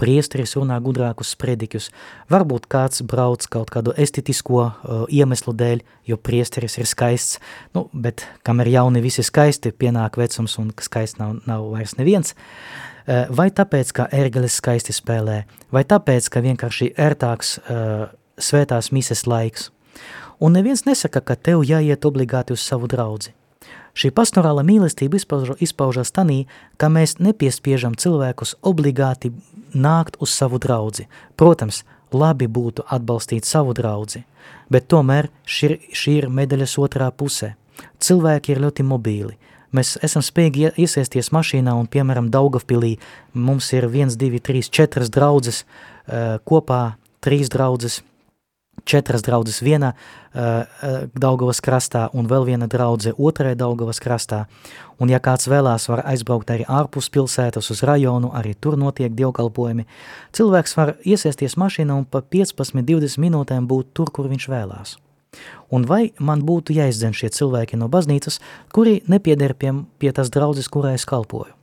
priesteris runā gudrākus sprediķus, varbūt kāds brauc kaut kādu estetisko uh, iemeslu dēļ, jo priesteris ir skaists, nu, bet kam ir jauni visi skaisti, pienāk vecums un skaists nav, nav vairs neviens, uh, vai tāpēc, ka ērgeles skaisti spēlē, vai tāpēc, ka vienkārši ērtāks uh, svētās mises laiks. Un neviens nesaka, ka tev jāiet obligāti uz savu draudzi. Šī pastorāla mīlestība izpauž, izpaužas tanī, ka mēs nepiespiežam cilvēkus obligāti nākt uz savu draudzi. Protams, labi būtu atbalstīt savu draudzi, bet tomēr šī, šī ir medaļas otrā pusē. Cilvēki ir ļoti mobīli. Mēs esam spējīgi iesaisties mašīnā un, piemēram, Daugavpilī mums ir 1, 2, 3, 4 draudzes, uh, kopā 3 draudzes – četras draudzes vienā uh, Daugavas krastā un vēl viena draudze otrajā Daugavas krastā. Un ja kāds vēlās, var aizbraukt arī ārpus pilsētas uz rajonu, arī tur notiek dievkalpojumi. Cilvēks var iesaisties mašīnā un pa 15-20 minūtēm būt tur, kur viņš vēlās. Un vai man būtu jāizdzen šie cilvēki no baznīcas, kuri nepieder pie, pie tas draudzes, kurai es kalpoju?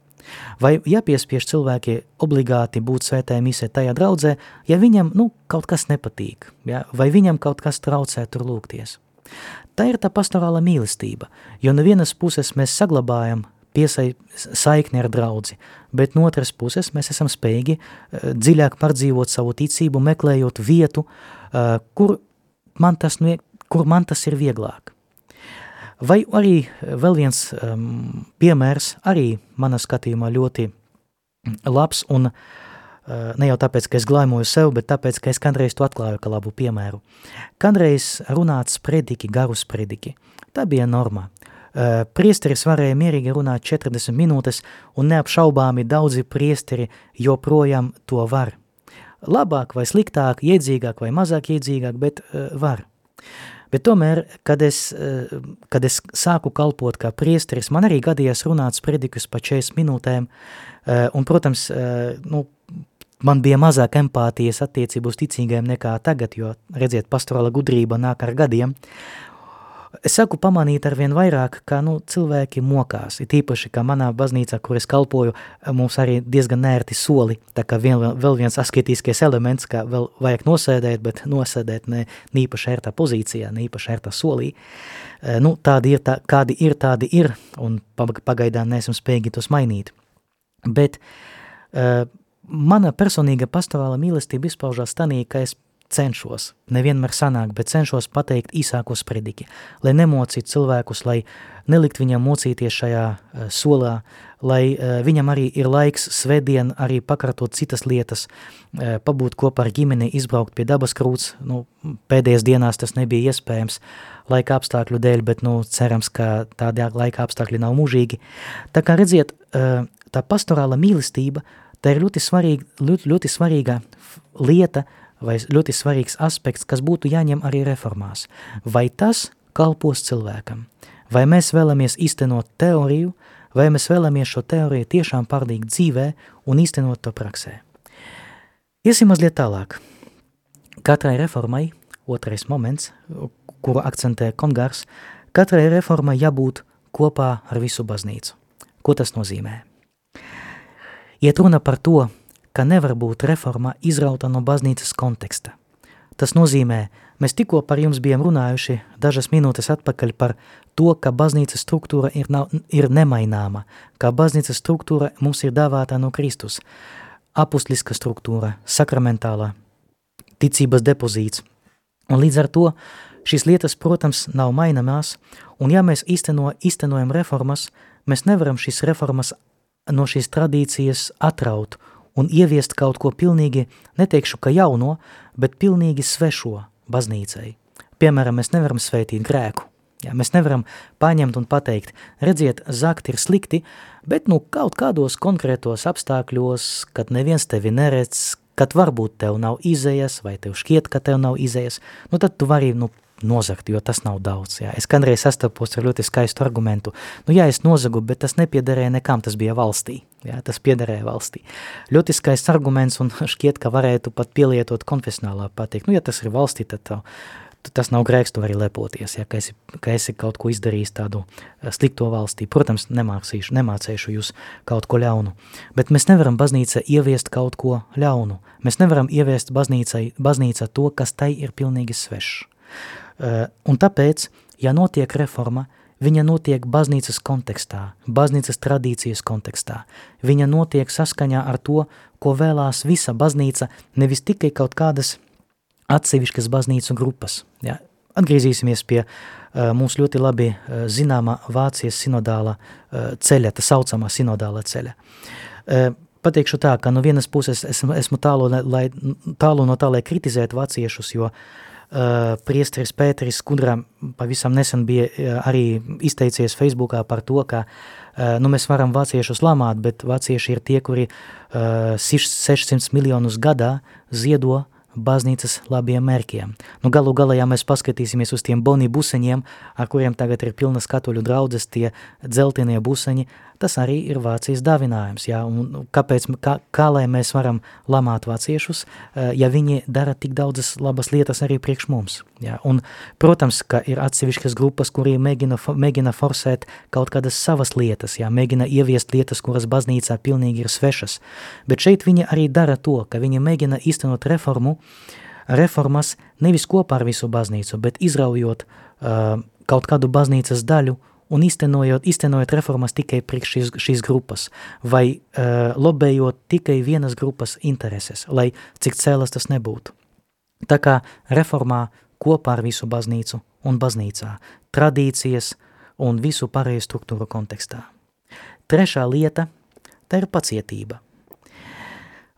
Vai jāpiespiež cilvēki obligāti būt svētē misē tajā draudzē, ja viņam nu, kaut kas nepatīk, ja? vai viņam kaut kas traucē tur lūgties. Tā ir tā pastorāla mīlestība, jo no vienas puses mēs saglabājam piesai saikni ar draudzi, bet no otras puses mēs esam spējīgi uh, dziļāk pārdzīvot savu ticību, meklējot vietu, uh, kur, man tas, kur man tas ir vieglāk. Vai arī vēl viens um, piemērs, arī manā skatījumā ļoti labs, un uh, ne jau tāpēc, ka es glaimoju sev, bet tāpēc, ka es kādreiz to atklāju kā labu piemēru. Kādreiz runāt sprediki, garu sprediki. Tā bija norma. Uh, priesteris varēja mierīgi runāt 40 minūtes, un neapšaubāmi daudzi priesteri joprojām to var. Labāk vai sliktāk, iedzīgāk vai mazāk iedzīgāk, bet uh, var. Bet tomēr, kad es, eh, kad es sāku kalpot kā priesteris, man arī gadījās runāt spredikus pa 40 minūtēm, eh, un, protams, eh, nu, man bija mazāk empātijas attiecību uz ticīgajiem nekā tagad, jo, redziet, pastorāla gudrība nāk ar gadiem, Es saku pamanīt ar vien vairāk, ka nu, cilvēki mokās. Ir īpaši, ka manā baznīcā, kur es kalpoju, mums arī diezgan nērti soli. Tā kā vien, vēl viens asketiskais elements, ka vēl vajag nosēdēt, bet nosēdēt ne īpaši ērtā pozīcijā, ne īpaši ērtā solī. Eh, nu, tādi ir, tā, kādi ir, tādi ir, un pagaidām neesam spējīgi tos mainīt. Bet uh, mana personīga pastorāla mīlestība izpaužās tanī, ka es cenšos, nevienmēr sanāk, bet cenšos pateikt īsāko sprediķi, lai nemocītu cilvēkus, lai nelikt viņam mocīties šajā uh, solā, lai uh, viņam arī ir laiks svētdien arī pakartot citas lietas, uh, pabūt kopā ar ģimeni, izbraukt pie dabas krūts, nu, pēdējās dienās tas nebija iespējams laika apstākļu dēļ, bet, nu, cerams, ka tādi laika apstākļi nav mūžīgi. Tā kā redziet, uh, tā pastorāla mīlestība, tā ir ļoti svarīga, ļoti, ļoti svarīga lieta, uh, vai ļoti svarīgs aspekts, kas būtu jāņem arī reformās. Vai tas kalpos cilvēkam? Vai mēs vēlamies iztenot teoriju, vai mēs vēlamies šo teoriju tiešām pārdīt dzīvē un iztenot to praksē? Iesim mazliet tālāk. Katrai reformai, otrais moments, kuru akcentē Kongars, katrai reformai jābūt kopā ar visu baznīcu. Ko tas nozīmē? Iet runa par to, ka nevar būt reforma izrauta no baznīcas konteksta. Tas nozīmē, mēs tikko par jums bijām runājuši dažas minūtes atpakaļ par to, ka baznīcas struktūra ir, nav, ir nemaināma, ka baznīcas struktūra mums ir dāvāta no Kristus. Apustliska struktūra, sakramentālā, ticības depozīts. Un līdz ar to šīs lietas, protams, nav mainamās, un ja mēs īsteno, īstenojam reformas, mēs nevaram šīs reformas no šīs tradīcijas atraut un ieviest kaut ko pilnīgi, neteikšu, ka jauno, bet pilnīgi svešo baznīcai. Piemēram, mēs nevaram svētīt grēku. Ja, mēs nevaram paņemt un pateikt, redziet, zakt ir slikti, bet nu kaut kādos konkrētos apstākļos, kad neviens tevi neredz, kad varbūt tev nav izējas, vai tev šķiet, ka tev nav izējas, nu tad tu vari nu, nozagt, jo tas nav daudz. Jā. Es kādreiz sastapos ar ļoti skaistu argumentu. Nu, jā, es nozagu, bet tas nepiederēja nekam, tas bija valstī. Jā, tas piederēja valstī. Ļoti skaists arguments un šķiet, ka varētu pat pielietot konfesionālā pateikt. Nu, ja tas ir valstī, tad tev, tas nav grēks, tu vari lepoties, ja, ka, esi, ka esi kaut ko izdarījis tādu eh, slikto valstī. Protams, nemācīšu, nemācēšu jūs kaut ko ļaunu, bet mēs nevaram baznīca ieviest kaut ko ļaunu. Mēs nevaram ieviest baznīcai, baznīca to, kas tai ir pilnīgi svešs. Eh, un tāpēc, ja notiek reforma, viņa notiek baznīcas kontekstā, baznīcas tradīcijas kontekstā. Viņa notiek saskaņā ar to, ko vēlās visa baznīca, nevis tikai kaut kādas atsevišķas baznīcu grupas. Ja? Atgriezīsimies pie uh, mums ļoti labi uh, zināmā Vācijas sinodāla uh, ceļa, tā saucamā sinodāla ceļa. Uh, pateikšu tā, ka no vienas puses esmu, esmu tālu, lai, tālu no tā, lai kritizētu vāciešus, jo Uh, priesteris Pēteris Skudra pavisam nesen bija uh, arī izteicies Facebookā par to, ka uh, nu, mēs varam vāciešus lamāt, bet vācieši ir tie, kuri 600 miljonus gadā ziedo baznīcas labiem mērķiem. Nu, galu galā, ja mēs paskatīsimies uz tiem boni buseņiem, ar kuriem tagad ir pilnas katoļu draudzes, tie dzeltenie buseņi, tas arī ir Vācijas dāvinājums. Jā, un kāpēc, kā, kā lai mēs varam lamāt vāciešus, eh, ja viņi dara tik daudzas labas lietas arī priekš mums. Jā, un, protams, ka ir atsevišķas grupas, kuri mēģina, mēģina forsēt kaut kādas savas lietas, jā, mēģina ieviest lietas, kuras baznīcā pilnīgi ir svešas, bet šeit viņi arī dara to, ka viņi mēģina īstenot reformu, reformas nevis kopā ar visu baznīcu, bet izraujot uh, kaut kādu baznīcas daļu un iztenojot, iztenojot reformas tikai priekš šīs, šīs grupas, vai uh, lobējot tikai vienas grupas intereses, lai cik cēlas tas nebūtu. Tā kā reformā kopā ar visu baznīcu un baznīcā, tradīcijas un visu pārējo struktūru kontekstā. Trešā lieta – tā ir pacietība.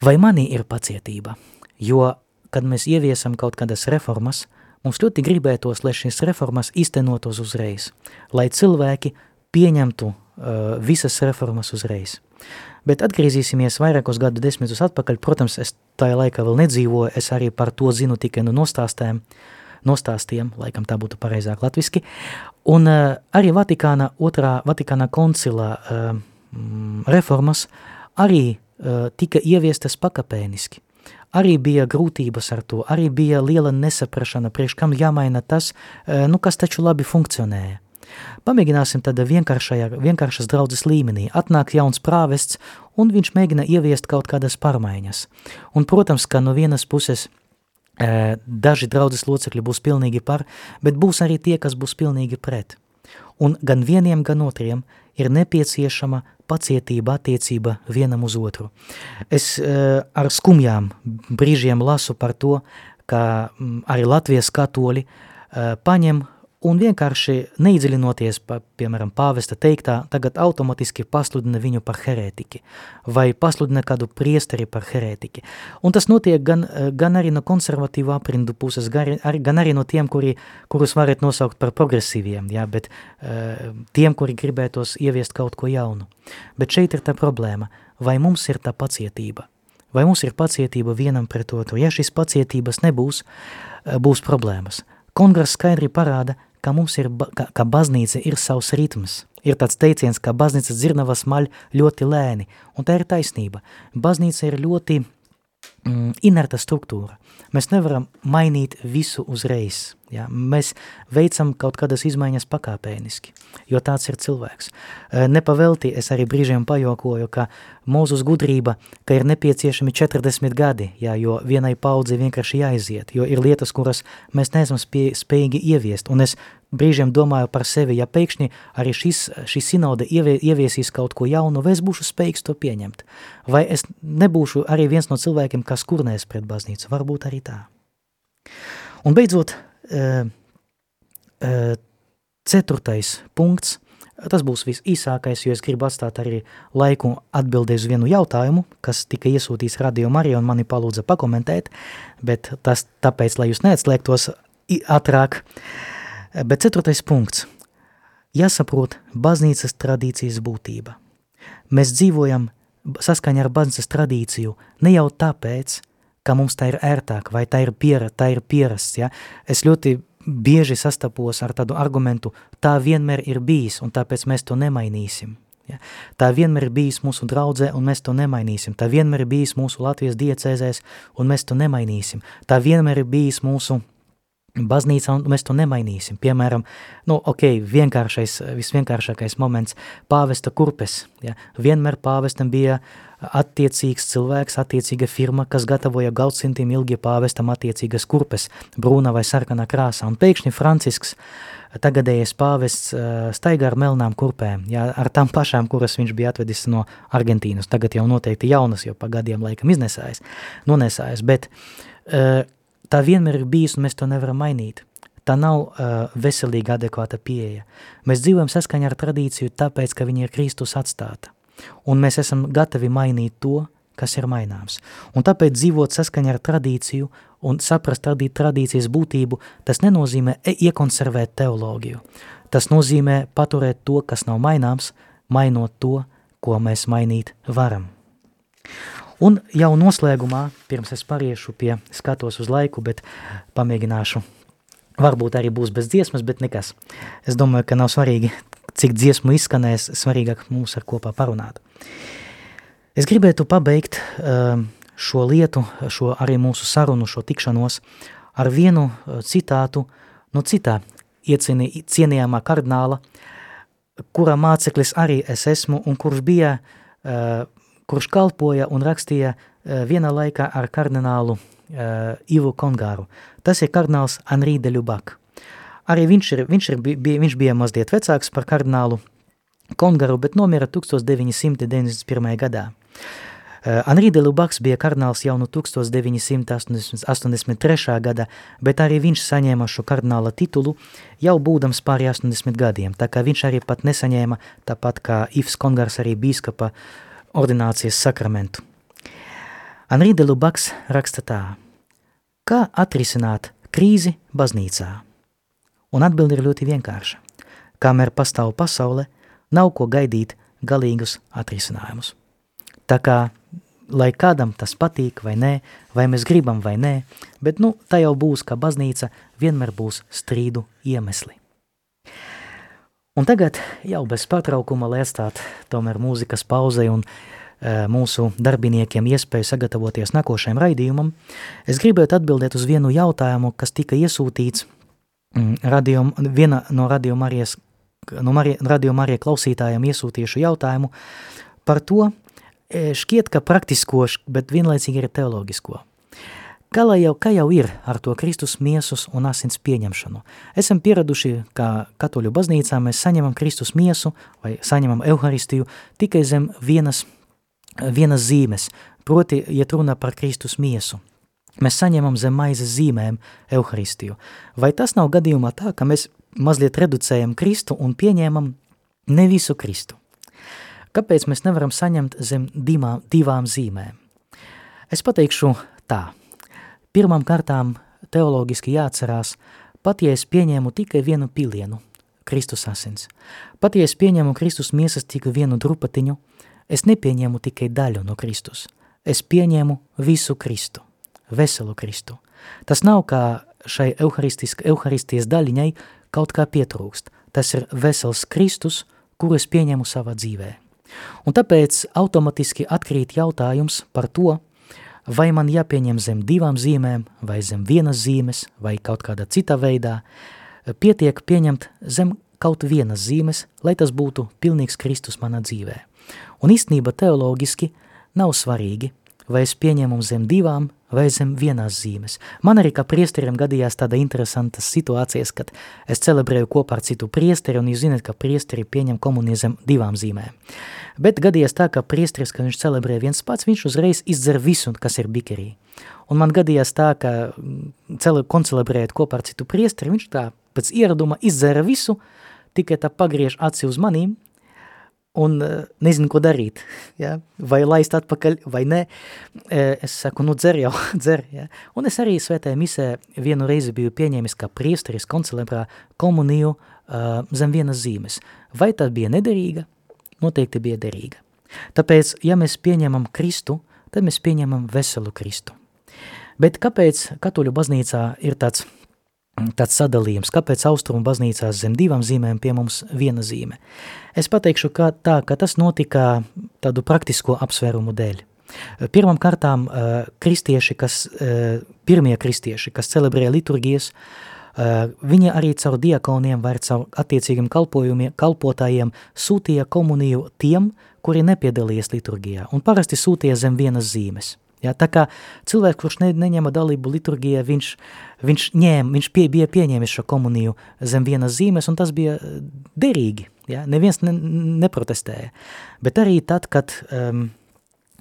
Vai manī ir pacietība? Jo, kad mēs ieviesam kaut kādas reformas – Mums ļoti gribētos, lai šīs reformas iztenotos uzreiz, lai cilvēki pieņemtu uh, visas reformas uzreiz. Bet atgriezīsimies vairākos gadu desmitus atpakaļ. Protams, es tajā laikā vēl nedzīvoju, es arī par to zinu tikai no nostāstēm, nostāstiem, laikam tā būtu pareizāk latviski. Un uh, arī Vatikāna otrā, Vatikāna koncilā uh, reformas arī uh, tika ieviestas pakapēniski arī bija grūtības ar to, arī bija liela nesaprašana, priekš kam jāmaina tas, eh, nu, kas taču labi funkcionēja. Pamēģināsim tādā vienkāršas draudzes līmenī. Atnāk jauns prāvests, un viņš mēģina ieviest kaut kādas pārmaiņas. Un, protams, ka no vienas puses e, daži draudzes locekļi būs pilnīgi par, bet būs arī tie, kas būs pilnīgi pret. Un gan vieniem, gan otriem ir nepieciešama pacietība attiecība vienam uz otru. Es uh, ar skumjām brīžiem lasu par to, ka um, arī Latvijas katoļi uh, paņem un vienkārši neizdziļinoties, pa, piemēram, pāvesta teiktā, tagad automatiski pasludina viņu par herētiķi vai pasludina kādu priesteri par herētiķi. Un tas notiek gan, gan arī no konservatīvu aprindu puses, gan arī, gan arī no tiem, kuri, kurus varat nosaukt par progresīviem, jā, bet uh, tiem, kuri gribētos ieviest kaut ko jaunu. Bet šeit ir tā problēma, vai mums ir tā pacietība? Vai mums ir pacietība vienam pret otru? Ja šīs pacietības nebūs, būs problēmas. Kongress skaidri parāda, ka mums ir, ka, ka baznīca ir savs ritms. Ir tāds teiciens, ka baznīcas dzirnavas maļ ļoti lēni, un tā ir taisnība. Baznīca ir ļoti mm, inerta struktūra. Mēs nevaram mainīt visu uzreiz. Ja? Mēs veicam kaut kādas izmaiņas pakāpeniski, jo tāds ir cilvēks. Nepavelti es arī brīžiem pajokoju, ka mūsu gudrība, ka ir nepieciešami 40 gadi, ja? jo vienai paudzi vienkārši jāiziet, jo ir lietas, kuras mēs neesam spējīgi ieviest. Un es brīžiem domāju par sevi, ja pēkšņi arī šis, šī sinode ievie, ieviesīs kaut ko jaunu, vai es būšu spējīgs to pieņemt, vai es nebūšu arī viens no cilvēkiem, kas kurnēs pret baznīcu, varbūt arī tā. Un beidzot, uh, uh, ceturtais punkts, tas būs visīsākais, jo es gribu atstāt arī laiku atbildēt uz vienu jautājumu, kas tika iesūtīts Radio Marija un mani palūdza pakomentēt, bet tas tāpēc, lai jūs neatslēgtos ātrāk, uh, Bet ceturtais punkts. Jāsaprot baznīcas tradīcijas būtība. Mēs dzīvojam saskaņā ar baznīcas tradīciju ne jau tāpēc, ka mums tā ir ērtāk vai tā ir, piera, tā ir pierasts. Ja? Es ļoti bieži sastapos ar tādu argumentu, tā vienmēr ir bijis un tāpēc mēs to nemainīsim. Ja? Tā vienmēr ir bijis mūsu draudzē un mēs to nemainīsim. Tā vienmēr ir bijis mūsu Latvijas diecēzēs un mēs to nemainīsim. Tā vienmēr ir bijis mūsu baznīcā, un mēs to nemainīsim. Piemēram, nu, ok, vienkāršais, visvienkāršākais moments – pāvesta kurpes. Ja? Vienmēr pāvestam bija attiecīgs cilvēks, attiecīga firma, kas gatavoja gadsimtiem ilgi pāvestam attiecīgas kurpes, brūna vai sarkanā krāsā. Un pēkšņi Francisks, tagadējais pāvests, staigā ar melnām kurpēm, ja, ar tām pašām, kuras viņš bija atvedis no Argentīnas. Tagad jau noteikti jaunas, jo pa gadiem laikam iznesājas, nonesājas, bet tā vienmēr ir bijis, un mēs to nevaram mainīt. Tā nav uh, veselīga, adekvāta pieeja. Mēs dzīvojam saskaņā ar tradīciju tāpēc, ka viņa ir Kristus atstāta. Un mēs esam gatavi mainīt to, kas ir maināms. Un tāpēc dzīvot saskaņā ar tradīciju un saprast tradīt tradīcijas būtību, tas nenozīmē e iekonservēt teoloģiju. Tas nozīmē paturēt to, kas nav maināms, mainot to, ko mēs mainīt varam. Un jau noslēgumā, pirms es pariešu pie, skatos uz laiku, bet pamēģināšu, varbūt arī būs bez dziesmas, bet nekas. Es domāju, ka nav svarīgi, cik dziesmu izskanēs, svarīgāk mums ar kopā parunāt. Es gribētu pabeigt ehm, šo lietu, šo arī mūsu sarunu, šo tikšanos ar vienu eh, citātu no citā iecieni, cienījamā kardināla, kura māceklis arī es esmu un kurš bija uh, kurš kalpoja un rakstīja uh, vienā laikā ar kardinālu uh, Ivu Kongāru. Tas ir kardināls Henri de Lubac. Arī viņš, ir, viņš, ir, bija, viņš bija mazliet vecāks par kardinālu Kongaru, bet nomira 1991. gadā. Uh, Henri de Lubacs bija kardināls jau no 1983. gada, bet arī viņš saņēma šo kardināla titulu jau būdams pāri 80 gadiem, tā kā viņš arī pat nesaņēma, tāpat kā Ivs Kongars arī bīskapa uh, ordinācijas sakramentu. Anrī de Lubaks raksta tā, kā atrisināt krīzi baznīcā? Un atbildi ir ļoti vienkārša. Kamēr pastāv pasaule, nav ko gaidīt galīgus atrisinājumus. Tā kā, lai kādam tas patīk vai nē, vai mēs gribam vai nē, bet nu, tā jau būs, ka baznīca vienmēr būs strīdu iemesli. Un tagad jau bez pārtraukuma, lai atstātu tomēr mūzikas pauzei un e, mūsu darbiniekiem iespēju sagatavoties nākošajam raidījumam, es gribētu atbildēt uz vienu jautājumu, kas tika iesūtīts mm, radio, viena no Radio Marijas, no Marija, Radio Marija klausītājiem iesūtījušu jautājumu par to, e, šķiet, ka praktiskoši, bet vienlaicīgi ir teoloģisko. Kā jau, kā jau ir ar to Kristus miesus un asins pieņemšanu? Esam pieraduši, ka katoļu baznīcā mēs saņemam Kristus miesu vai saņemam Euharistiju tikai zem vienas, vienas zīmes, proti, iet runa par Kristus miesu. Mēs saņemam zem maizes zīmēm Euharistiju. Vai tas nav gadījumā tā, ka mēs mazliet reducējam Kristu un pieņēmam ne visu Kristu? Kāpēc mēs nevaram saņemt zem divām, divām zīmēm? Es pateikšu tā – Pirmām kārtām teoloģiski jāatcerās, pat ja es pieņēmu tikai vienu pilienu, Kristus asins, pat ja es pieņēmu Kristus miesas tikai vienu drupatiņu, es nepieņēmu tikai daļu no Kristus, es pieņēmu visu Kristu, veselu Kristu. Tas nav kā šai euharistijas daļiņai kaut kā pietrūkst, tas ir vesels Kristus, kuru es pieņēmu savā dzīvē. Un tāpēc automatiski atkrīt jautājums par to, vai man jāpieņem zem divām zīmēm, vai zem vienas zīmes, vai kaut kādā citā veidā, pietiek pieņemt zem kaut vienas zīmes, lai tas būtu pilnīgs Kristus manā dzīvē. Un īstenība teologiski nav svarīgi, vai es pieņemu zem divām vai zem vienās zīmes. Man arī kā priesteriem gadījās tāda interesantas situācijas, kad es celebrēju kopā ar citu priesteri, un jūs zināt, ka priesteri pieņem komuniju zem divām zīmēm. Bet gadījās tā, ka priesteris, kad viņš celebrē viens pats, viņš uzreiz izdzer visu, kas ir bikerī. Un man gadījās tā, ka mm, cele, koncelebrējot kopā ar citu priesteri, viņš tā pēc ieraduma izdzēra visu, tikai tā pagriež aci uz manīm, un eh, nezinu, ko darīt, ja? vai laist atpakaļ, vai nē. Eh, es saku, nu dzer jau, dzer. Ja? Un es arī svētajā misē vienu reizi biju pieņēmis kā priesteris koncelebrā komuniju uh, zem vienas zīmes. Vai tā bija nederīga? Noteikti bija derīga. Tāpēc, ja mēs pieņemam Kristu, tad mēs pieņemam veselu Kristu. Bet kāpēc katoļu baznīcā ir tāds tāds sadalījums, kāpēc austrumu baznīcās zem divām zīmēm pie mums viena zīme. Es pateikšu kā tā, ka tas notika tādu praktisko apsvērumu dēļ. Pirmam kārtām kristieši, kas, pirmie kristieši, kas celebrēja liturgijas, viņi arī caur diakoniem vai caur attiecīgiem kalpotājiem sūtīja komuniju tiem, kuri nepiedalījies liturgijā, un parasti sūtīja zem vienas zīmes – Ja, tā kā cilvēks, kurš ne, neņēma dalību liturgijā, viņš, viņš, ņēma, viņš pie, bija pieņēmis šo komuniju zem vienas zīmes, un tas bija eh, derīgi. Ja? Neviens ne, neprotestēja. Bet arī tad, kad um,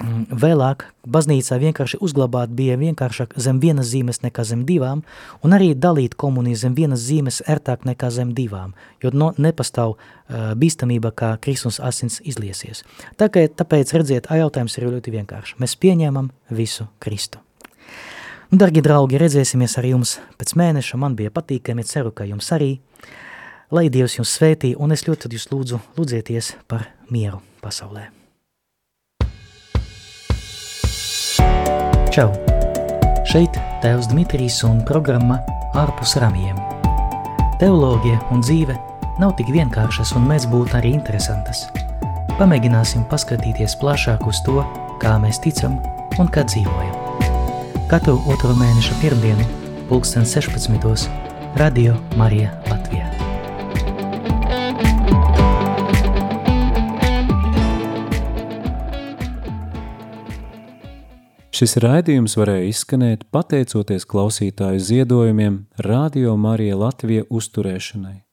vēlāk baznīcā vienkārši uzglabāt bija vienkāršāk zem vienas zīmes nekā zem divām, un arī dalīt komuniju zem vienas zīmes ērtāk nekā zem divām, jo no, nepastāv uh, bīstamība, kā Kristus asins izliesies. Tā kā, tāpēc, redziet, jautājums ir ļoti vienkārši. Mēs pieņēmam visu Kristu. Un, dargi draugi, redzēsimies ar jums pēc mēneša, man bija patīkami, ceru, ka jums arī. Lai Dievs jums svētī, un es ļoti jūs lūdzu, lūdzieties par mieru pasaulē. Čau! Šeit Tēvs Dmitrijs un programma ārpus ramiem. Teoloģija un dzīve nav tik vienkāršas un mēs būtu arī interesantas. Pamēģināsim paskatīties plašāk uz to, kā mēs ticam un kā dzīvojam. Katru otro mēneša pirmdienu, pulksten 16. Radio Marija Latvijā. Šis raidījums varēja izskanēt pateicoties klausītāju ziedojumiem Radio Marija Latvija uzturēšanai.